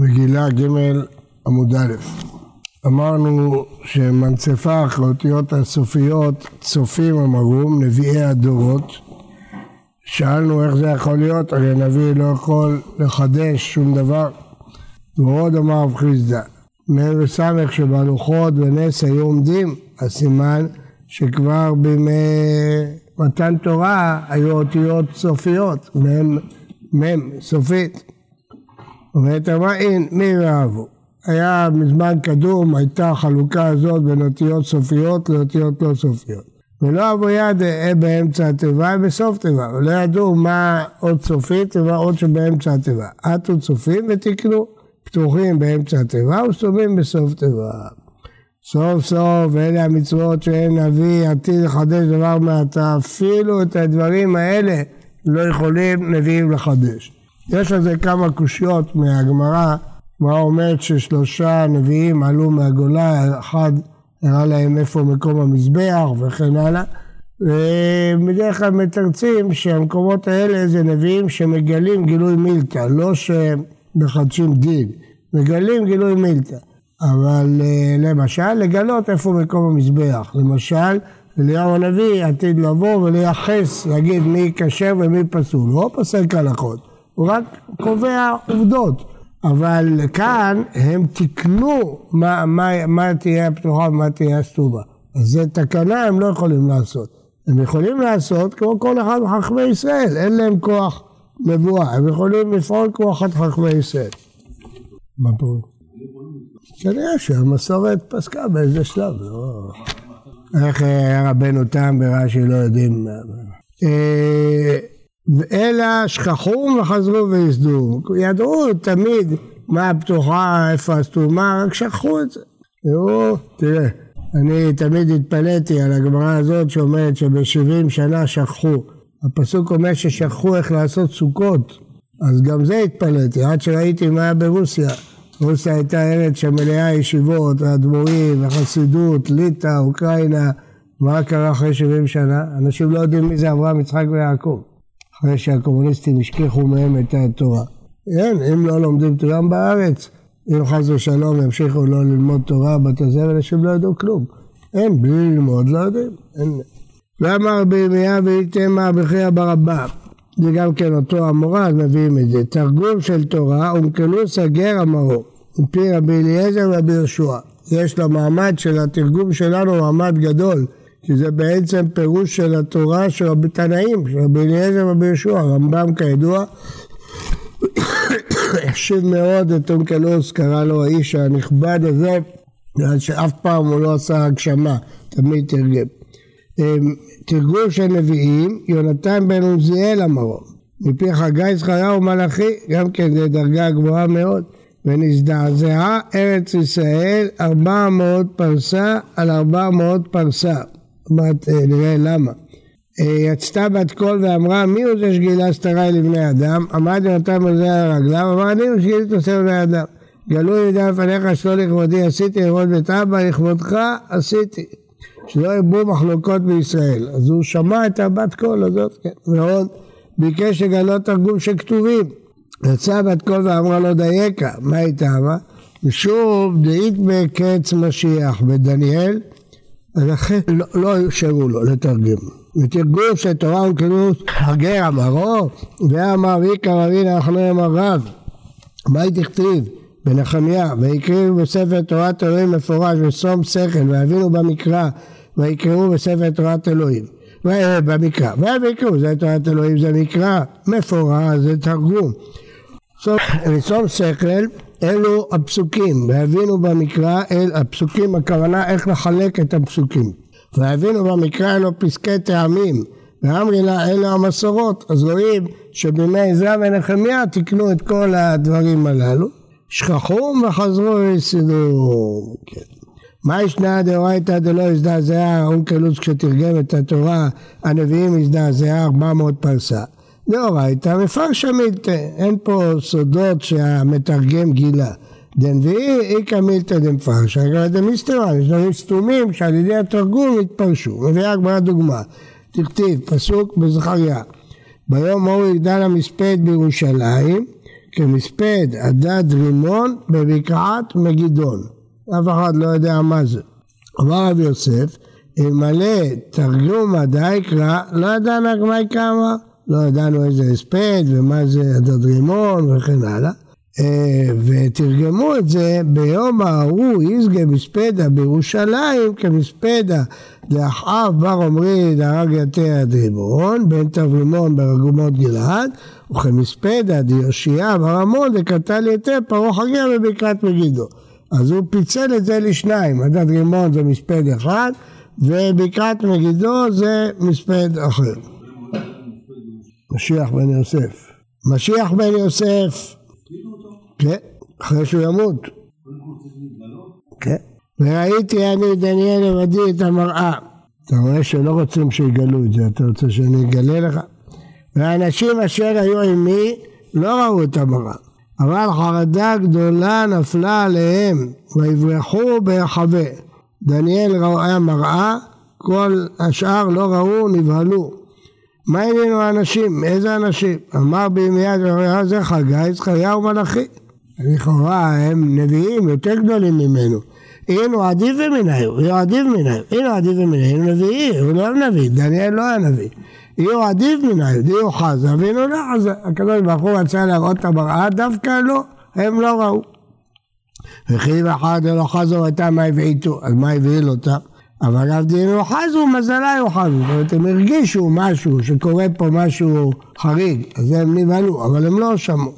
מגילה ג' עמוד א'. אמרנו שמנצפה האותיות הסופיות צופים המרום, נביאי הדורות. שאלנו איך זה יכול להיות, הרי הנביא לא יכול לחדש שום דבר. ועוד אמר רב חיסדא, מ' וס' שבלוחות ונס היו עומדים, הסימן שכבר בימי מתן תורה היו אותיות סופיות, מ' סופית. אומרת המעין, מי ואהבו. היה מזמן קדום, הייתה חלוקה הזאת בין אותיות סופיות לאותיות לא סופיות. ולא אבו יד אה, באמצע התיבה בסוף תיבה, ולא ידעו מה עוד סופית ומה עוד שבאמצע התיבה. עטו צופים ותקנו, פתוחים באמצע התיבה וסתומים בסוף תיבה. סוף סוף אלה המצוות שאין נביא עתיד לחדש דבר מעתה, אפילו את הדברים האלה לא יכולים נביאים לחדש. יש על זה כמה קושיות מהגמרא, מה אומרת ששלושה נביאים עלו מהגולה, אחד הראה להם איפה מקום המזבח וכן הלאה, ובדרך כלל מתרצים שהמקומות האלה זה נביאים שמגלים גילוי מילתא, לא שמחדשים דין, מגלים גילוי מילתא. אבל אה, למשל לגלות איפה מקום המזבח, למשל אליהו הנביא עתיד לבוא ולייחס, להגיד מי כשר ומי פסול, הוא לא פוסק הלכות, הוא רק קובע עובדות. אבל כאן הם תיקנו מה, מה, מה תהיה הפתוחה ומה תהיה הסטובה. אז זה תקנה הם לא יכולים לעשות. הם יכולים לעשות כמו כל אחד מחכמי ישראל, אין להם כוח נבואה, הם יכולים לפעול כמו אחד מחכמי ישראל. מה פה? כנראה שהמסורת פסקה באיזה שלב, לא... איך אה, רבנו תם ברש"י לא יודעים. אלא שכחו וחזרו ויסדו. ידעו תמיד מה הפתוחה, איפה הסתומה, רק שכחו את זה. תראו, תראה, אני תמיד התפלאתי על הגמרא הזאת שאומרת שבשבעים שנה שכחו. הפסוק אומר ששכחו איך לעשות סוכות, אז גם זה התפלאתי, עד שראיתי מה היה ברוסיה. רוסיה הייתה ארץ שמלאה ישיבות, אדמו"רים, וחסידות, ליטא, אוקראינה, מה קרה אחרי 70 שנה? אנשים לא יודעים מי זה אברהם, יצחק ויעקב. אחרי שהקומוניסטים השכיחו מהם את התורה. כן, אם לא לומדים תורה בארץ, אם חס ושלום ימשיכו לא ללמוד תורה בתי זבל, אנשים לא ידעו כלום. אין, בלי ללמוד לא יודעים. אין. ואמר בימיה ואיתמה בחייא ברבה. זה גם כן אותו המורה, מביאים את זה. תרגום של תורה, אומקלוס הגר אמרו. מפי רבי אליעזר ורבי יהושע. יש למעמד של התרגום שלנו מעמד גדול. כי זה בעצם פירוש של התורה של רבי תנאים, של רבי אליעזר ורבי יהושע, הרמב"ם כידוע החשיב מאוד את אונקלוס, קרא לו האיש הנכבד הזה, שאף פעם הוא לא עשה הגשמה, תמיד תרגם. אמ, תרגום של נביאים, יונתן בן עוזיאל אמרו, מפי חגי זכריהו מלאכי, גם כן זו דרגה גבוהה מאוד, ונזדעזעה ארץ ישראל ארבע מאות פרסה על ארבע מאות פרסה. אה, נראה למה. אה, יצתה בת קול ואמרה מי הוא זה שגילה סתרי לבני אדם? עמד ונתן בזה על רגליו, אמר אני הוא שגיל תוסף לבני אדם. גלו ידע לפניך שלא לכבודי עשיתי לראות בית אבא לכבודך עשיתי. שלא ירבו מחלוקות בישראל. אז הוא שמע את הבת קול הזאת, כן, ועוד ביקש לגלות תרגום של כתובים. יצאה בת קול ואמרה לו דייקה, מה הייתה אמרה? ושוב דאית בקץ משיח בדניאל אז לכן לא, לא אפשרו לו לתרגם. ותרגום של תורה וכינוס הגר אמרו, ואמר ויקרא אבינו אנחנו אמר רב. מה היא תכתיב? בנחמיה, ויקראו בספר תורת אלוהים מפורש בשום שכל, ואבינו במקרא, ויקראו בספר תורת אלוהים. במקרא, ויקראו, זה תורת אלוהים, זה מקרא מפורש, זה תרגום. בשום שכל אלו הפסוקים, והבינו במקרא, אל, הפסוקים הכוונה איך לחלק את הפסוקים. והבינו במקרא אלו פסקי טעמים, ואמרי לה אלו המסורות, אז רואים שבימי עזרא ונחמיה תיקנו את כל הדברים הללו, שכחו וחזרו ויסדו. כן. מה ישנה דאורייתא דלא הזדעזעה אונקלוס כשתרגם את התורה, הנביאים הזדעזעה 400 פרסה. דאורייתא מפרשה מילתא, אין פה סודות שהמתרגם גילה. דנביאי איכא מילתא דמפרשה, אגב דמיסתרא, יש דברים סתומים שעל ידי התרגום התפרשו. מביאה הגמרא דוגמה, תכתיב, פסוק בזכריה, ביום ההוא יגדל המספד בירושלים, כמספד הדד רימון בבקעת מגידון. אף אחד לא יודע מה זה. אמר רבי יוסף, אלמלא תרגום הדייקרא, לא ידענו מה כמה, לא ידענו איזה הספד ומה זה הדד רימון וכן הלאה. אה, ותרגמו את זה ביום ההוא איזגה מספדה בירושלים כמספדה לאחאב בר עמרי דהרג יתה עד רימון בן תברימון ברגומות גלעד וכמספדה דיושיע בר עמון דקטל יתה פרעה חגר בבקעת מגידו אז הוא פיצל את זה לשניים, עדת רימון זה מספד אחד ובקעת מגידו זה מספד אחר. משיח בן יוסף. משיח בן יוסף כן, אחרי שהוא ימות. כן. וראיתי אני דניאל לבדי את המראה. אתה רואה שלא רוצים שיגלו את זה, אתה רוצה שאני אגלה לך? והאנשים אשר היו עימי לא ראו את המראה. אבל חרדה גדולה נפלה עליהם ויברחו בהיחווה. דניאל ראה מראה, כל השאר לא ראו, נבהלו. מה עניינו האנשים? איזה אנשים? אמר בימיית זה חגי, זכריהו מלאכי. לכאורה הם נביאים יותר גדולים ממנו. הנה עדיף ומנהיו, יהיו עדיף מנהיו, הנה עדיף ומנהיו, הוא נביא, הוא לא נביא, דניאל לא היה נביא. יהיו עדיף מנהיו, יהיו חזה, והנה לא חזה. הקדוש ברוך הוא רצה להראות את המראה, דווקא לא, הם לא ראו. וכי אחד לא חזו הייתה מה הבעיטו, אז מה הבהיל אותם? אבל עבדינו חזו, מזלה יאחזו. זאת אומרת, הם הרגישו משהו, שקורה פה משהו חריג, אז הם נבהלו, אבל הם לא שמעו.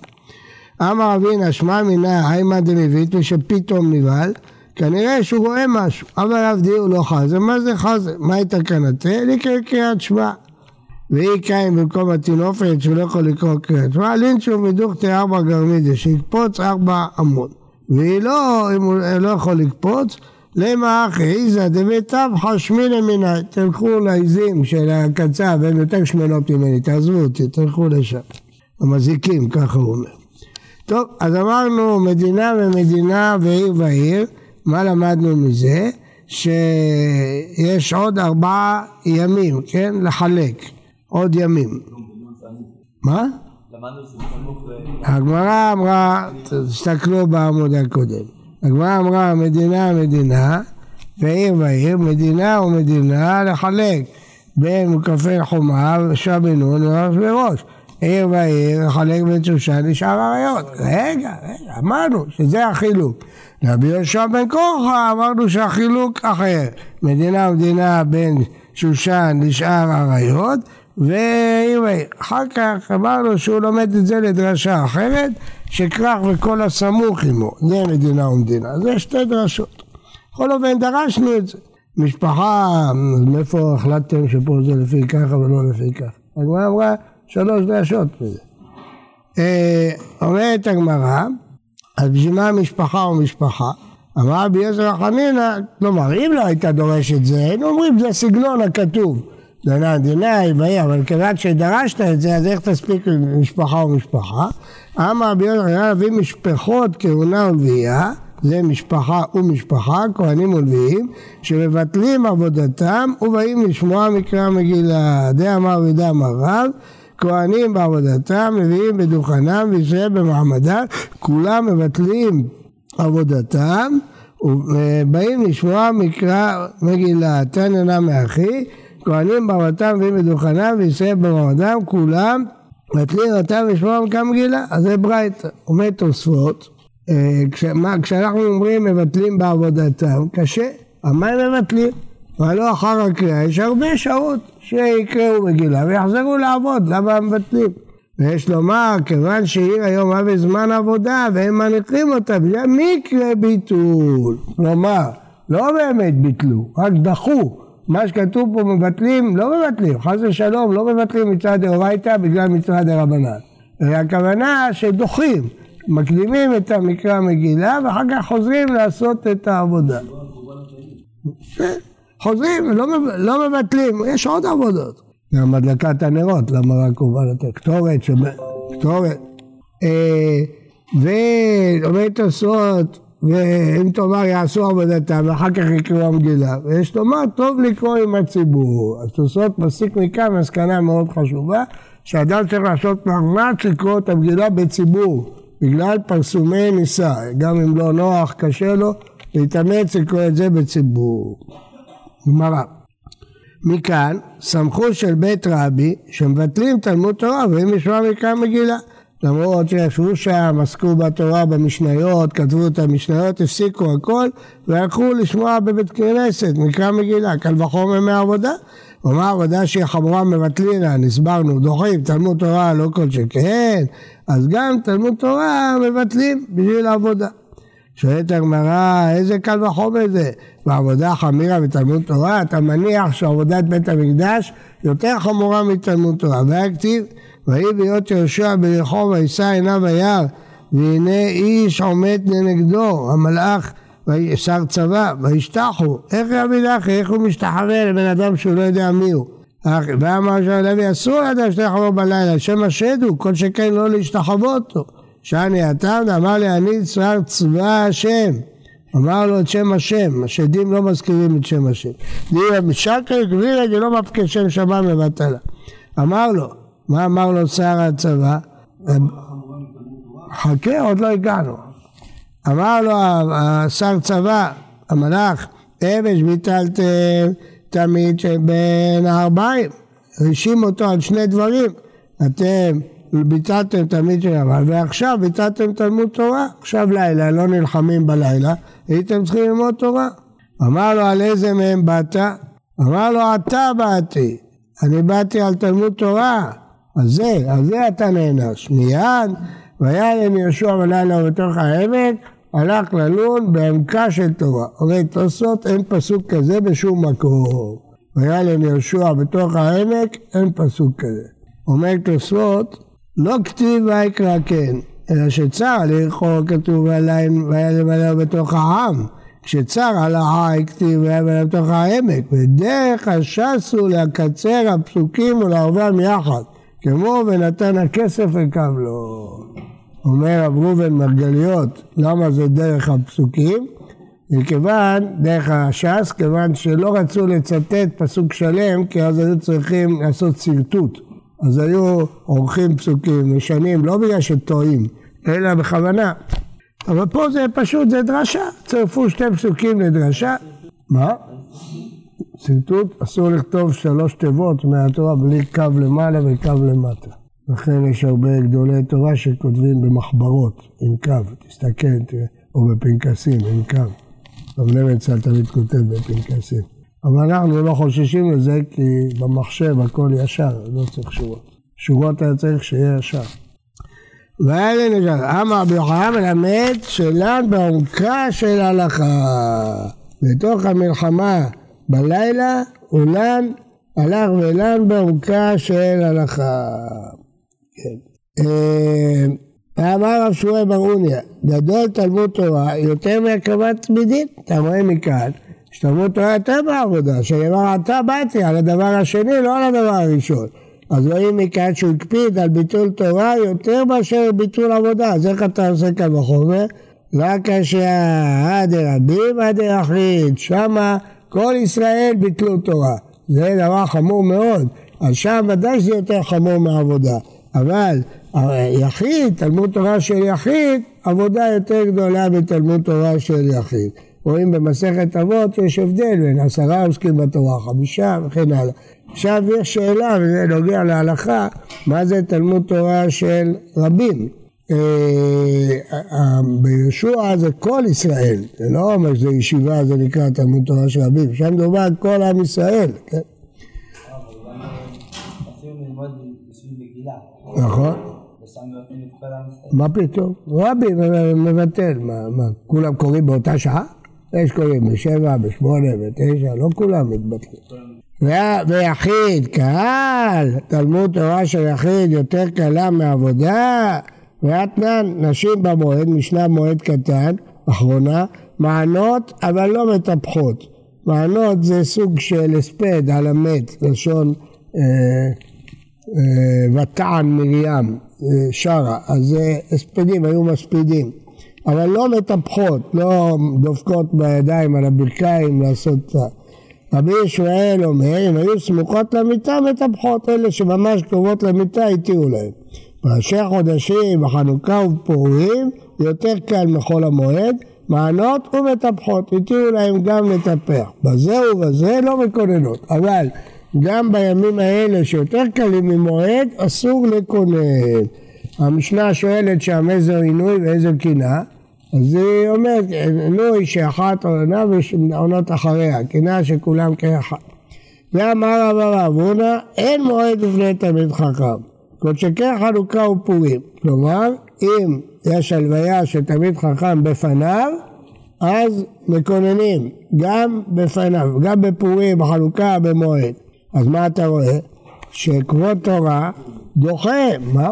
אמר אבינה שמע מינה איימא דמביט ושפתאום נבהל כנראה שהוא רואה משהו אבל עבדי הוא לא חזה מה זה חזה? מה היא תקנתה? לקרוא קריאת שמע והיא קיים במקום הטינופת שהוא לא יכול לקרוא קריאת שמע לינצ'ו מדוכתי ארבע גרמידה שיקפוץ ארבע עמוד והיא לא, אם הוא לא יכול לקפוץ למה אחי איזה דמיטב חשמיני מיני תלכו לעיזים של הקצב הן יותר שמנות ממני תעזבו אותי תלכו לשם המזיקים ככה הוא אומר טוב, אז אמרנו מדינה ומדינה ועיר ועיר, מה למדנו מזה? שיש עוד ארבעה ימים, כן? לחלק, עוד ימים. מה? הגמרא אמרה, תסתכלו בעמוד הקודם, הגמרא אמרה מדינה מדינה ועיר ועיר, מדינה ומדינה לחלק בין מוקפי חומה ושבי נון וראש. עיר ועיר, חלק בן שושן לשאר האריות. רגע, רגע, אמרנו שזה החילוק. רבי יהושע בן קורחה אמרנו שהחילוק אחר. מדינה ומדינה בין שושן לשאר האריות ועיר ועיר. אחר כך אמרנו שהוא לומד את זה לדרשה אחרת, שכרך וכל הסמוך עמו. זה מדינה ומדינה. זה שתי דרשות. בכל אופן דרשנו את זה. משפחה, מאיפה החלטתם שפה זה לפי ככה ולא לפי ככה? הגמרא אמרה שלוש דרשות בזה. אה, אומרת הגמרא, אז בשביל מה משפחה או משפחה? אמר רבי עזרא חנינא, כלומר אם לא הייתה דורשת זה, היינו אומרים זה סגנון הכתוב. דנא דינאי ויהי, אבל כיוון שדרשת את זה, אז איך תספיק משפחה או משפחה? אמר רבי עזרא חנינא להביא משפחות כהונה ולוויה, זה משפחה ומשפחה, כהנים ולוויים, שמבטלים עבודתם ובאים לשמוע מקרא מגילה. די אמר ודע אמר רב כהנים בעבודתם, לוויים בדוכנם וישראל במעמדם, כולם מבטלים עבודתם ובאים לשמוע מקרא מגילה, תן עינה מאחי, כהנים בעבודתם לוויים בדוכנם וישראל במעמדם, כולם מבטלים אותם לשמוע מקרא מגילה, אז זה ברייתא, אומר תוספות, אה, כשאנחנו אומרים מבטלים בעבודתם, קשה, על הם מבטלים? אבל לא אחר הקריאה, יש הרבה שעות שיקראו מגילה ויחזרו לעבוד, למה מבטלים? ויש לומר, כיוון שעיר היום היה בזמן עבודה והם מניחים אותה, בגלל מקרה ביטול. כלומר, לא באמת ביטלו, רק דחו. מה שכתוב פה מבטלים, לא מבטלים, חס ושלום, לא מבטלים מצד דאורייתא בגלל מצוות דרבנן. הכוונה שדוחים, מקדימים את המקרא המגילה ואחר כך חוזרים לעשות את העבודה. חוזרים, לא, לא מבטלים, יש עוד עבודות. גם הדלקת הנרות, למה רק בא לתת? קטורת. קטורת. אה, ועומד תוספות, ואם תאמר יעשו עבודתם, ואחר כך יקראו המגילה. ויש לומר, טוב לקרוא עם הציבור. אז תוספות מסיק מכאן מסקנה מאוד חשובה, שאדם צריך לעשות מאמץ לקרוא את המגילה בציבור. בגלל פרסומי נישא, גם אם לא נוח, קשה לו, להתאמץ לקרוא את זה בציבור. גמרא. מכאן, סמכות של בית רבי, שמבטלים תלמוד תורה ואם ישמע מקרא מגילה. למרות שישבו שם, עסקו בתורה במשניות, כתבו את המשניות, הפסיקו הכל והלכו לשמוע בבית כנסת, מקרא מגילה, קל וחומר מהעבודה. ומה העבודה שהיא חמורה מבטלינן, הסברנו, דוחים, תלמוד תורה לא כל שכן, אז גם תלמוד תורה מבטלים בשביל העבודה. שואלת הגמרא, איזה קל וחומר זה? בעבודה חמירה בתלמוד תורה, אתה מניח שעבודת בית המקדש יותר חמורה מתלמוד תורה. והיה כתיב, ויהי ביות יהושע ברחוב וישא עיניו היער, והנה איש עומד לנגדו, המלאך שר צבא, וישתחו. איך רבי לכי, איך הוא משתחרר לבן אדם שהוא לא יודע מי הוא? ואמר שם לוי, אסור לאדם שתחבור בלילה, שם השד הוא, כל שכן לא להשתחוות לו. שאני הטעם, אמר לי, אני שר צבא השם. אמר לו את שם השם, השדים לא מזכירים את שם השם. דירה משקר גבירה דלא מפקד שם שמיים לבטלה. אמר לו, מה אמר לו שר הצבא? חכה, עוד לא הגענו. אמר לו השר צבא, המלאך, אמש ביטלתם תמיד שבין הארבעים, האשים אותו על שני דברים, אתם ביטלתם תמיד של אבל ועכשיו ביטלתם תלמוד תורה, עכשיו לילה, לא נלחמים בלילה, הייתם צריכים ללמוד תורה. אמר לו על איזה מהם באת? אמר לו אתה באתי, אני באתי על תלמוד תורה, אז זה, על זה אתה נענש. מיד, והיה להם יהושע בלילה בתוך העמק, הלך ללון בעמקה של תורה. הרי תוספות אין פסוק כזה בשום מקום. והיה להם יהושע בתוך העמק, אין פסוק כזה. אומר תוספות, לא כתיב ויקרא כן, אלא שצר לאכול כתוב והיה למלא בתוך העם. כשצר על ההר כתיב והיה למלא בתוך העמק, ודרך השסו לקצר הפסוקים ולערבם יחד, כמו ונתן הכסף וקם לו. אומר רב ראובן מרגליות, למה זה דרך הפסוקים? מכיוון, דרך הש"ס, כיוון שלא רצו לצטט פסוק שלם, כי אז היו צריכים לעשות שרטוט. אז היו עורכים פסוקים, משנים, לא בגלל שטועים, אלא בכוונה. אבל פה זה פשוט, זה דרשה, צירפו שתי פסוקים לדרשה. מה? שרטוט, אסור לכתוב שלוש תיבות מהתורה בלי קו למעלה וקו למטה. לכן יש הרבה גדולי תורה שכותבים במחברות עם קו, תסתכל, תראה, או בפנקסים עם קו. רב נמצל תמיד כותב בפנקסים. אבל אנחנו לא חוששים לזה כי במחשב הכל ישר, לא צריך שורות. שורות היה צריך שיהיה ישר. לי נג'ל, אמר רבי יוחנן מלמד שלן בעומקה של הלכה. בתוך המלחמה בלילה, אולן הלך ולן בעומקה של הלכה. כן. אה, אמר רב שמואל ברוניה, גדול תלמוד תורה יותר מהקרבת תמידים. אתה רואה מכאן שתלמוד תורה יותר בעבודה, שנאמר אתה באתי על הדבר השני, לא על הדבר הראשון. אז רואים מכאן שהוא הקפיד על ביטול תורה יותר מאשר ביטול עבודה, אז איך אתה עושה כאן בחומר? רק כאשר עד רבים עד יחיד, שמה כל ישראל ביטלו תורה. זה דבר חמור מאוד, אז שם ודאי שזה יותר חמור מעבודה. אבל יחיד, תלמוד תורה של יחיד, עבודה יותר גדולה מתלמוד תורה של יחיד. רואים במסכת אבות שיש הבדל בין עשרה עוסקים בתורה, חמישה וכן הלאה. עכשיו יש שאלה, וזה נוגע להלכה, מה זה תלמוד תורה של רבים? אה, בישוע זה כל ישראל, זה לא אומר שזה ישיבה, זה נקרא תלמוד תורה של רבים, שם מדובר על כל עם ישראל, כן? נכון. מה פתאום? רבי מבטל, מה, כולם קוראים באותה שעה? יש קוראים בשבע, בשמונה, בתשע, לא כולם מתבטלים. ויחיד, קהל, תלמוד תורה של יחיד יותר קלה מעבודה, ואתנן, נשים במועד, משנה מועד קטן, אחרונה, מענות אבל לא מטפחות. מענות זה סוג של הספד על המת, לשון אה, אה, ותען מרים אה, שרה, אז הספדים, היו מספידים, אבל לא מטפחות, לא דופקות בידיים על הברכיים לעשות... רבי ישמעאל אומר, אם היו סמוכות למיטה מטפחות, אלה שממש קרובות למיטה התירו להם. בראשי החודשים, בחנוכה ובפורים, יותר קל מחול המועד, מענות ומטפחות, התירו להם גם לטפח. בזה ובזה לא מקוננות, אבל גם בימים האלה שיותר קלים ממועד, אסור לקונן. המשנה שואלת שם איזה עינוי ואיזה קינה, אז היא אומרת, עינוי שאחת עונה ועונות אחריה, קינה שכולם כאחד. ואמר רב הרב אין מועד לפני תלמיד חכם. כל שכן חנוכה ופורים. כלומר, אם יש הלוויה של תלמיד חכם בפניו, אז מקוננים גם בפניו, גם בפורים, בחנוכה, במועד. אז מה אתה רואה? שכבוד תורה דוחה, מה?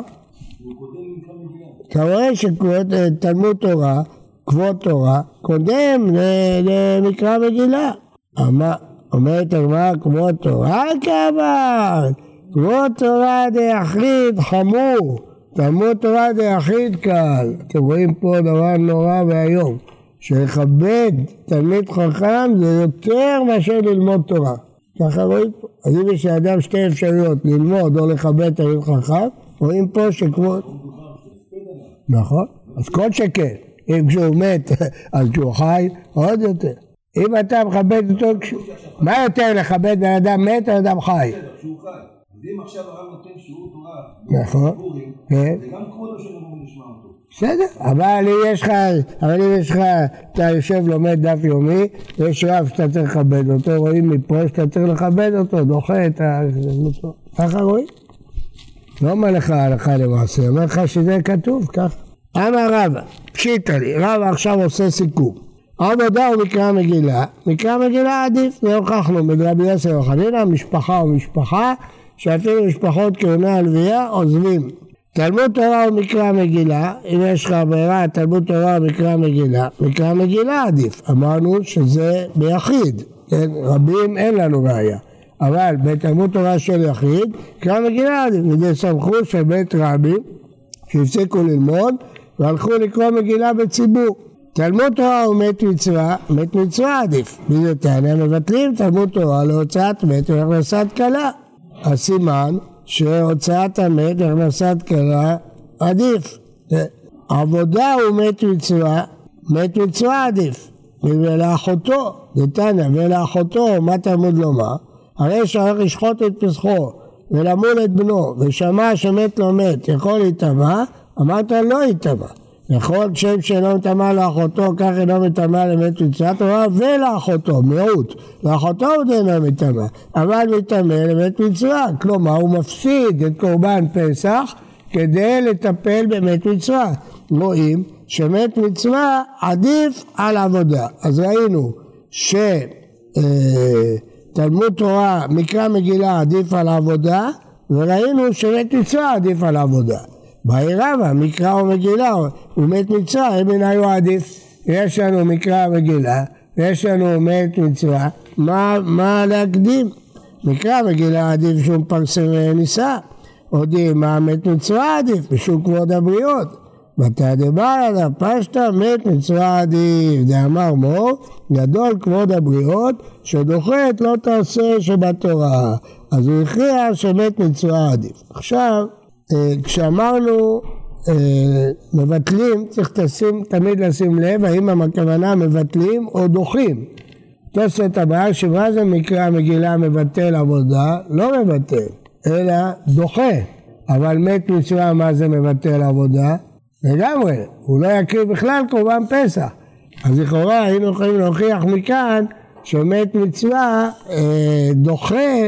אתה רואה שתלמוד תורה, כבוד תורה, קודם למקרא מגילה. אומרת הגמרא כבוד תורה כאמרת, כבוד תורה דיחיד חמור, תלמוד תורה דיחיד קל. אתם רואים פה דבר נורא ואיום, שלכבד תלמיד חכם זה יותר מאשר ללמוד תורה. ככה רואים פה. אז אם יש לאדם שתי אפשרויות, ללמוד או לכבד תלמיד חכם, רואים פה שכבוד... נכון, אז כל שכן, אם כשהוא מת, אז כשהוא חי, עוד יותר. אם אתה מכבד אותו, מה יותר לכבד בן אדם מת או אדם חי? ואם עכשיו הרב נותן שיעור תורה, נכון, כן. זה גם כבודו של אמור נשמע אותו. בסדר, אבל אם יש לך, אבל אם יש לך, אתה יושב לומד דף יומי, יש רב שאתה צריך לכבד אותו, רואים מפה שאתה צריך לכבד אותו, דוחה את ה... ככה רואים? לא אומר לך הלכה למעשה, אומר לך שזה כתוב ככה. אמר רבא, פשיטא לי, רבא עכשיו עושה סיכום. עבודה הוא מקרא מגילה, מקרא מגילה עדיף, והוכחנו בדרבי יוסף וחנינה, משפחה ומשפחה, שאפילו משפחות כהונה הלוויה עוזבים. תלמוד תורה הוא מקרא מגילה, אם יש לך ברירה, תלמוד תורה הוא מקרא מגילה, מקרא מגילה עדיף. אמרנו שזה ביחיד, כן? רבים אין לנו ראייה. אבל בתלמוד תורה של יחיד, קרא מגילה עדיף, וזה סמכות של בית רבי, שהפסיקו ללמוד, והלכו לקרוא מגילה בציבור. תלמוד תורה הוא מת מצווה, מת מצווה עדיף. בזה טענה מבטלים תלמוד תורה להוצאת מת והכנסת כלה. הסימן שהוצאת המת והכנסת כלה עדיף. עבודה הוא מת מצווה, מת מצווה עדיף. ולאחותו, דתניא, ולאחותו, מה תלמוד לומר? הרי שהולך לשחוט את פסחו ולמול את בנו ושמע שמת לא מת יכול להיטמע, אמרת לא ייטמע. וכל שם שאינו מטמא לאחותו, כך אינו מטמא למת מצוות תורה ולאחותו, מיעוט. לאחותו עוד אינו מטמא, אבל מטמא למת מצווה. כלומר, הוא מפסיד את קורבן פסח כדי לטפל במת מצווה. רואים שמת מצווה עדיף על עבודה. אז ראינו שתלמוד אה, תורה, מקרא מגילה עדיף על עבודה, וראינו שמת מצווה עדיף על עבודה. באי רבא, מקרא ומגילה, הוא מת מצווה, הם היו עדיף. יש לנו מקרא ומגילה, ויש לנו מת מצווה, מה, מה להקדים? מקרא מגילה עדיף שהוא מפרסם נישא, יודעים מה מת מצווה עדיף, בשום כבוד הבריות. מתי דבר עליו פשטה מת מצווה עדיף, דאמר מור, גדול כבוד הבריות, שדוחת לא תעשה שבתורה. אז הוא הכריע שמת מצווה עדיף. עכשיו כשאמרנו אה, מבטלים, צריך תשים, תמיד לשים לב האם הכוונה מבטלים או דוחים. תוספת הבעיה שמה זה מקרא מגילה מבטל עבודה? לא מבטל, אלא דוחה. אבל מת מצווה מה זה מבטל עבודה? לגמרי, הוא לא יקריב בכלל קורבן פסח. אז לכאורה היינו יכולים להוכיח מכאן שמת מצווה אה, דוחה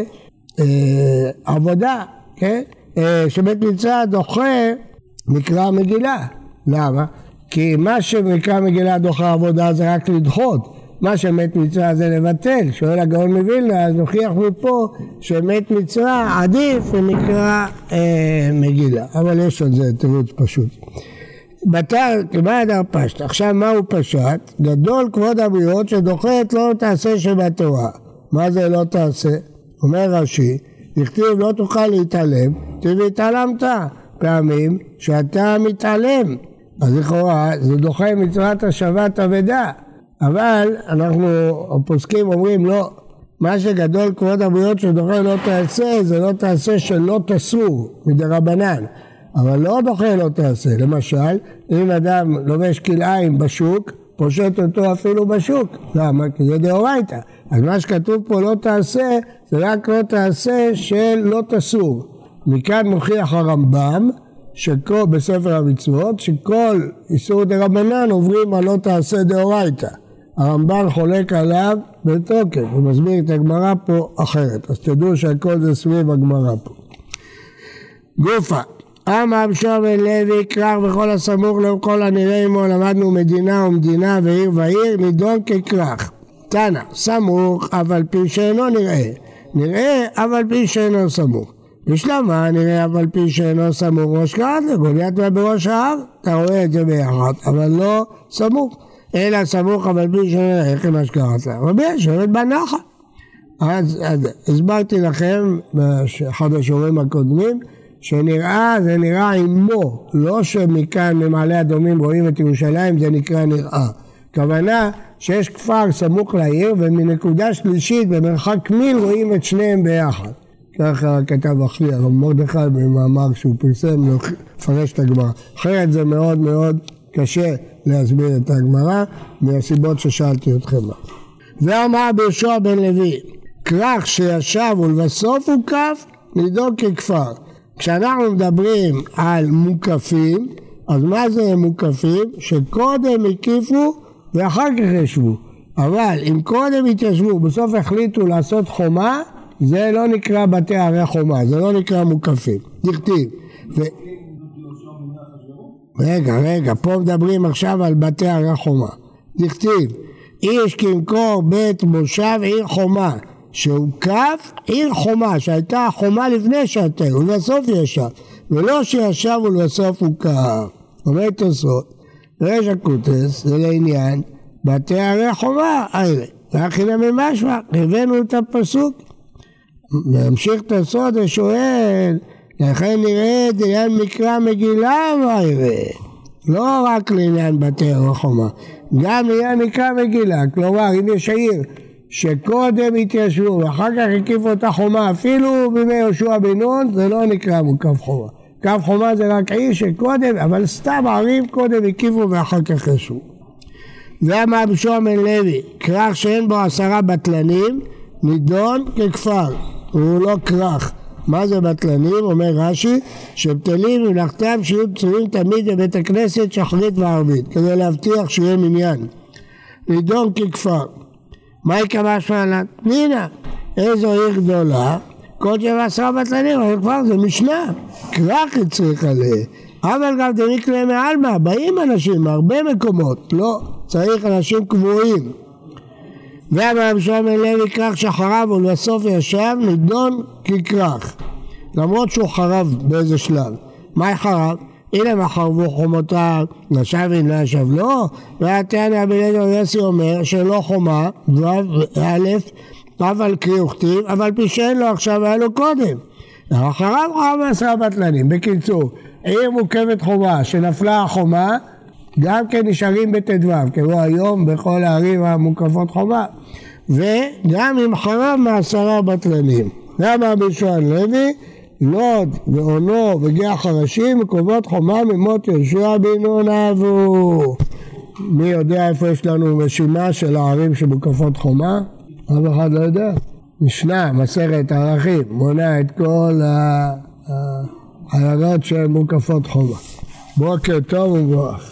אה, עבודה, כן? אה, שבית מצווה דוחה מקרא מגילה. למה? כי מה שמקרא מגילה דוחה עבודה זה רק לדחות. מה שמת מצווה זה לבטל. שואל הגאון מווילנה, אז נוכיח מפה שמת מצווה עדיף ממקרא אה, מגילה. אבל יש על זה תירוץ פשוט. בתר, כמעט פשט. עכשיו מה הוא פשט? גדול כבוד הבריות שדוחת לא תעשה שבתורה. מה זה לא תעשה? אומר רש"י, הכתיב לא תוכל להתעלם, והתעלמת. פעמים שאתה מתעלם. אז לכאורה זה דוחה מצוות השבת אבדה. אבל אנחנו הפוסקים אומרים לא, מה שגדול כבוד הבריות שדוחה לא תעשה זה לא תעשה שלא תסור מדי רבנן. אבל לא דוחה לא תעשה. למשל, אם אדם לובש כלאיים בשוק, פושט אותו אפילו בשוק. למה? כי זה דאורייתא. אז מה שכתוב פה לא תעשה, זה רק לא תעשה של לא תסור. מכאן מוכיח הרמב"ם שכל, בספר המצוות, שכל איסור דה רבנן עוברים על לא תעשה דאורייתא. הרמב"ן חולק עליו בתוקף, הוא מסביר את הגמרא פה אחרת, אז תדעו שהכל זה סביב הגמרא פה. גופה, אמר בשום בן לוי כרך וכל הסמוך לאור כל הנראה עמו למדנו מדינה ומדינה ועיר ועיר נידון ככרך. תנא, סמוך אף על פי שאינו נראה, נראה אף על פי שאינו סמוך. בשלמה נראה אף על פי שאינו סמוך ראש קראת לגוליית בראש ההר, אתה רואה את זה ביחד, אבל לא סמוך. אלא סמוך אבל פי שאינו נראה, איך מה שקראת לה. רבי יושבת בנחל. אז, אז הסברתי לכם באחד השיעורים הקודמים שנראה זה נראה עמו, לא שמכאן ממעלה אדומים רואים את ירושלים זה נקרא נראה. כוונה שיש כפר סמוך לעיר ומנקודה שלישית במרחק מיל רואים את שניהם ביחד. ככה כתב אחי הרב מרדכי במאמר שהוא פרסם לפרש את הגמרא. אחרת זה מאוד מאוד קשה להסביר את הגמרא מהסיבות ששאלתי אתכם. ואמר ביהושע בן לוי, כרך שישב ולבסוף הוקף, נידון ככפר. כשאנחנו מדברים על מוקפים, אז מה זה מוקפים? שקודם הקיפו ואחר כך ישבו. אבל אם קודם התיישבו, בסוף החליטו לעשות חומה, זה לא נקרא בתי ערי חומה, זה לא נקרא מוקפים. דכתיב. ו... רגע, רגע, פה מדברים עכשיו על בתי ערי חומה. דכתיב, איש כמקור בית מושב עיר חומה, שהוקף עיר חומה, שהייתה חומה לפני שעתיים, ובסוף ישב, ולא שישב ולבסוף הוקף. אומר תוספות, ריש הקוטס זה לעניין בתי ערי חומה האלה. והכי נמי משמע, הבאנו את הפסוק. ממשיך תוספות ושואל, לכן נראה עניין מקרא מגילה מה יראה. לא רק לעניין בתי ערי חומה, גם לעניין מקרא מגילה. כלומר, אם יש עיר שקודם התיישבו ואחר כך הקיפו את החומה אפילו בימי יהושע בן נון זה לא נקרא מוקף חומה. קו חומה זה רק עיר שקודם, אבל סתם ערים קודם הקיפו ואחר כך ישבו. ואמר בשוהם בן לוי, כרך שאין בו עשרה בטלנים, נידון ככפר, הוא לא כרך. מה זה בטלנים? אומר רש"י, שבטלים ממלכתם שיהיו פצועים תמיד בבית הכנסת שחרית וערבית, כדי להבטיח שיהיה מניין. נידון ככפר. מה יקבע שמעלה? פנינה, איזו עיר גדולה, כל שבע עשרה בטלנים, אבל כבר זה משנה, כרך הצריך עליה. אבל גם דמיקלה מעלמא, באים אנשים מהרבה מקומות, לא, צריך אנשים קבועים. ואמר רבי שלום לוי כרך שחרב ולבסוף ישב, נידון ככרך. למרות שהוא חרב באיזה שלב. מה חרב? הנה מה חרבו חומותיו, נשב אם לא ישב לא, והתנא יוסי אומר שלא חומה, א', אבל קרי וכתיב, אבל פי שאין לו עכשיו היה לו קודם. אחריו חרב עשרה בטלנים. בקיצור, עיר מוקמת חומה, שנפלה החומה, גם כן נשארים בט"ו, כמו היום בכל הערים המוקפות חומה. וגם אם חרב מעשרה בטלנים. למה בשועל לוי? לוד ועונו וגיח הראשים מקומות חומה ממות יהושע בן נון אהבו. מי יודע איפה יש לנו רשימה של הערים שמוקפות חומה? אף אחד לא יודע. משנה, מסכת ערכים, מונה את כל העיירות שהן מוקפות חומה. בוקר טוב ומבורך.